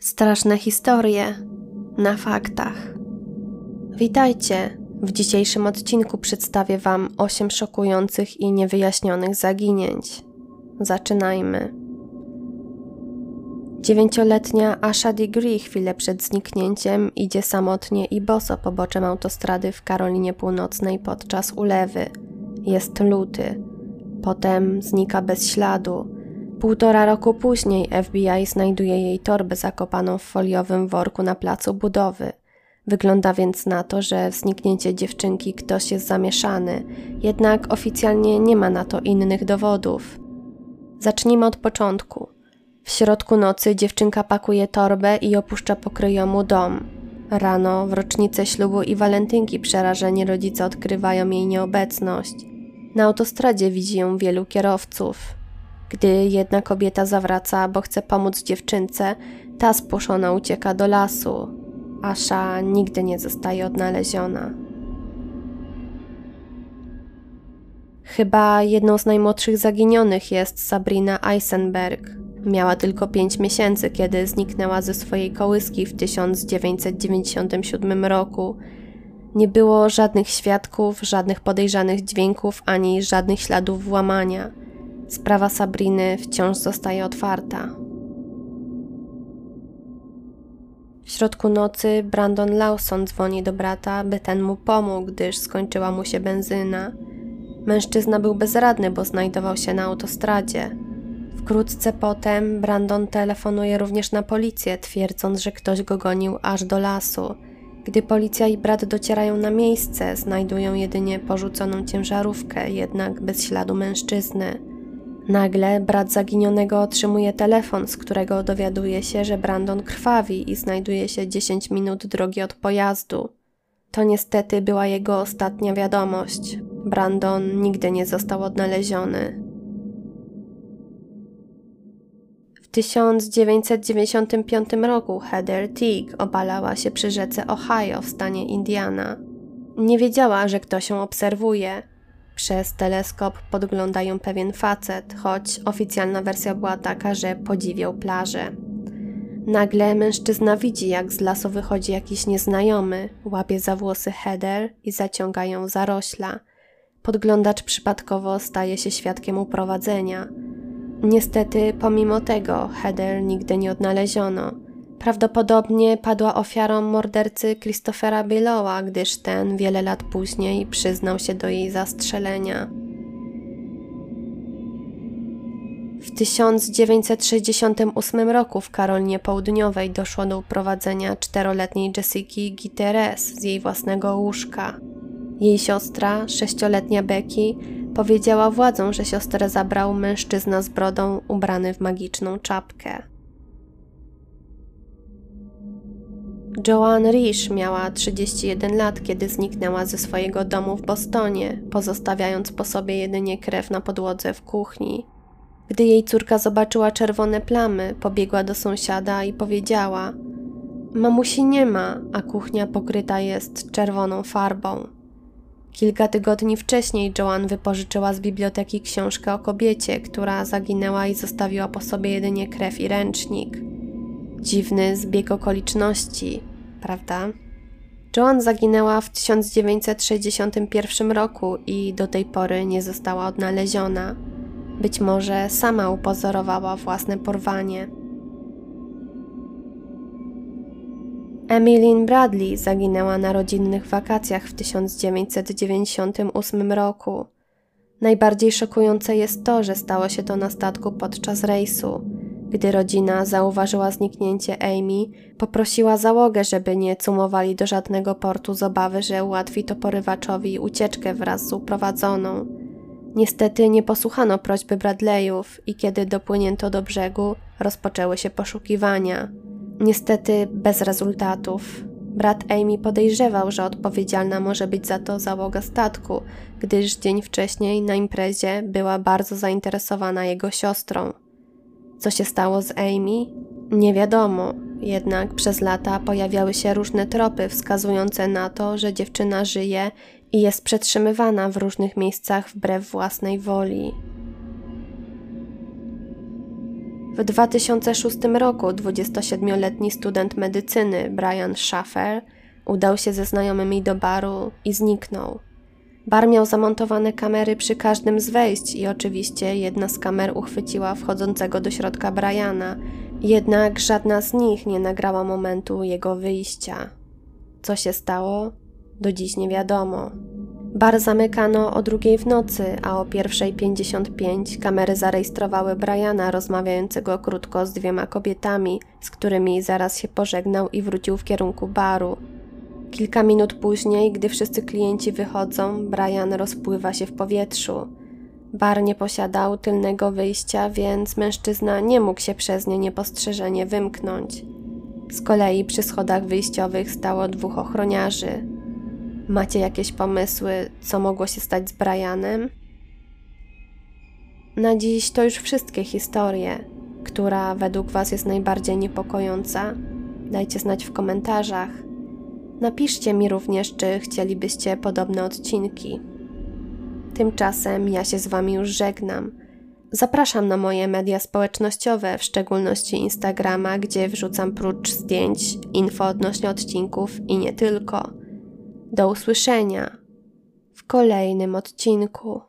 Straszne historie na faktach. Witajcie! W dzisiejszym odcinku przedstawię Wam 8 szokujących i niewyjaśnionych zaginięć. Zaczynajmy. Dziewięcioletnia Asha Degree chwilę przed zniknięciem idzie samotnie i boso poboczem autostrady w Karolinie Północnej podczas ulewy. Jest luty. Potem znika bez śladu Półtora roku później FBI znajduje jej torbę zakopaną w foliowym worku na placu budowy. Wygląda więc na to, że w zniknięcie dziewczynki ktoś jest zamieszany, jednak oficjalnie nie ma na to innych dowodów. Zacznijmy od początku. W środku nocy dziewczynka pakuje torbę i opuszcza pokryjomu dom. Rano, w rocznicę ślubu i walentynki przerażeni rodzice odkrywają jej nieobecność. Na autostradzie widzi ją wielu kierowców. Gdy jedna kobieta zawraca, bo chce pomóc dziewczynce, ta spłoszona ucieka do lasu. Asza nigdy nie zostaje odnaleziona. Chyba jedną z najmłodszych zaginionych jest Sabrina Eisenberg. Miała tylko 5 miesięcy, kiedy zniknęła ze swojej kołyski w 1997 roku. Nie było żadnych świadków, żadnych podejrzanych dźwięków ani żadnych śladów włamania. Sprawa Sabriny wciąż zostaje otwarta. W środku nocy Brandon Lawson dzwoni do brata, by ten mu pomógł, gdyż skończyła mu się benzyna. Mężczyzna był bezradny, bo znajdował się na autostradzie. Wkrótce potem Brandon telefonuje również na policję, twierdząc, że ktoś go gonił aż do lasu. Gdy policja i brat docierają na miejsce, znajdują jedynie porzuconą ciężarówkę, jednak bez śladu mężczyzny. Nagle brat zaginionego otrzymuje telefon, z którego dowiaduje się, że Brandon krwawi i znajduje się 10 minut drogi od pojazdu. To niestety była jego ostatnia wiadomość. Brandon nigdy nie został odnaleziony. W 1995 roku Heather Teague obalała się przy rzece Ohio w stanie Indiana. Nie wiedziała, że ktoś ją obserwuje, przez teleskop podglądają pewien facet, choć oficjalna wersja była taka, że podziwiał plażę. Nagle mężczyzna widzi, jak z lasu wychodzi jakiś nieznajomy, łapie za włosy Heather i zaciąga ją za rośla. Podglądacz przypadkowo staje się świadkiem uprowadzenia. Niestety, pomimo tego, Heather nigdy nie odnaleziono. Prawdopodobnie padła ofiarą mordercy Christophera Billowa, gdyż ten wiele lat później przyznał się do jej zastrzelenia. W 1968 roku w Karolinie Południowej doszło do uprowadzenia czteroletniej Jessiki Giteres z jej własnego łóżka. Jej siostra, sześcioletnia Becky, powiedziała władzom, że siostrę zabrał mężczyzna z brodą ubrany w magiczną czapkę. Joanne Rish miała 31 lat, kiedy zniknęła ze swojego domu w Bostonie, pozostawiając po sobie jedynie krew na podłodze w kuchni. Gdy jej córka zobaczyła czerwone plamy, pobiegła do sąsiada i powiedziała: Mamusi nie ma, a kuchnia pokryta jest czerwoną farbą. Kilka tygodni wcześniej Joanne wypożyczyła z biblioteki książkę o kobiecie, która zaginęła i zostawiła po sobie jedynie krew i ręcznik. Dziwny zbieg okoliczności, prawda? Joan zaginęła w 1961 roku i do tej pory nie została odnaleziona. Być może sama upozorowała własne porwanie. Emilyn Bradley zaginęła na rodzinnych wakacjach w 1998 roku. Najbardziej szokujące jest to, że stało się to na statku podczas rejsu. Gdy rodzina zauważyła zniknięcie Amy, poprosiła załogę, żeby nie cumowali do żadnego portu z obawy, że ułatwi to porywaczowi ucieczkę wraz z uprowadzoną. Niestety nie posłuchano prośby Bradleyów i kiedy dopłynięto do brzegu, rozpoczęły się poszukiwania. Niestety bez rezultatów. Brat Amy podejrzewał, że odpowiedzialna może być za to załoga statku, gdyż dzień wcześniej na imprezie była bardzo zainteresowana jego siostrą. Co się stało z Amy? Nie wiadomo, jednak przez lata pojawiały się różne tropy wskazujące na to, że dziewczyna żyje i jest przetrzymywana w różnych miejscach wbrew własnej woli. W 2006 roku 27-letni student medycyny Brian Schaffer udał się ze znajomymi do baru i zniknął. Bar miał zamontowane kamery przy każdym z wejść i oczywiście jedna z kamer uchwyciła wchodzącego do środka Briana, jednak żadna z nich nie nagrała momentu jego wyjścia. Co się stało? Do dziś nie wiadomo. Bar zamykano o drugiej w nocy, a o pierwszej 55 kamery zarejestrowały Briana rozmawiającego krótko z dwiema kobietami, z którymi zaraz się pożegnał i wrócił w kierunku baru. Kilka minut później, gdy wszyscy klienci wychodzą, Brian rozpływa się w powietrzu. Bar nie posiadał tylnego wyjścia, więc mężczyzna nie mógł się przez nie niepostrzeżenie wymknąć. Z kolei przy schodach wyjściowych stało dwóch ochroniarzy. Macie jakieś pomysły, co mogło się stać z Brianem? Na dziś to już wszystkie historie. Która według Was jest najbardziej niepokojąca? Dajcie znać w komentarzach. Napiszcie mi również, czy chcielibyście podobne odcinki. Tymczasem ja się z Wami już żegnam. Zapraszam na moje media społecznościowe, w szczególności Instagrama, gdzie wrzucam prócz zdjęć info odnośnie odcinków i nie tylko. Do usłyszenia w kolejnym odcinku.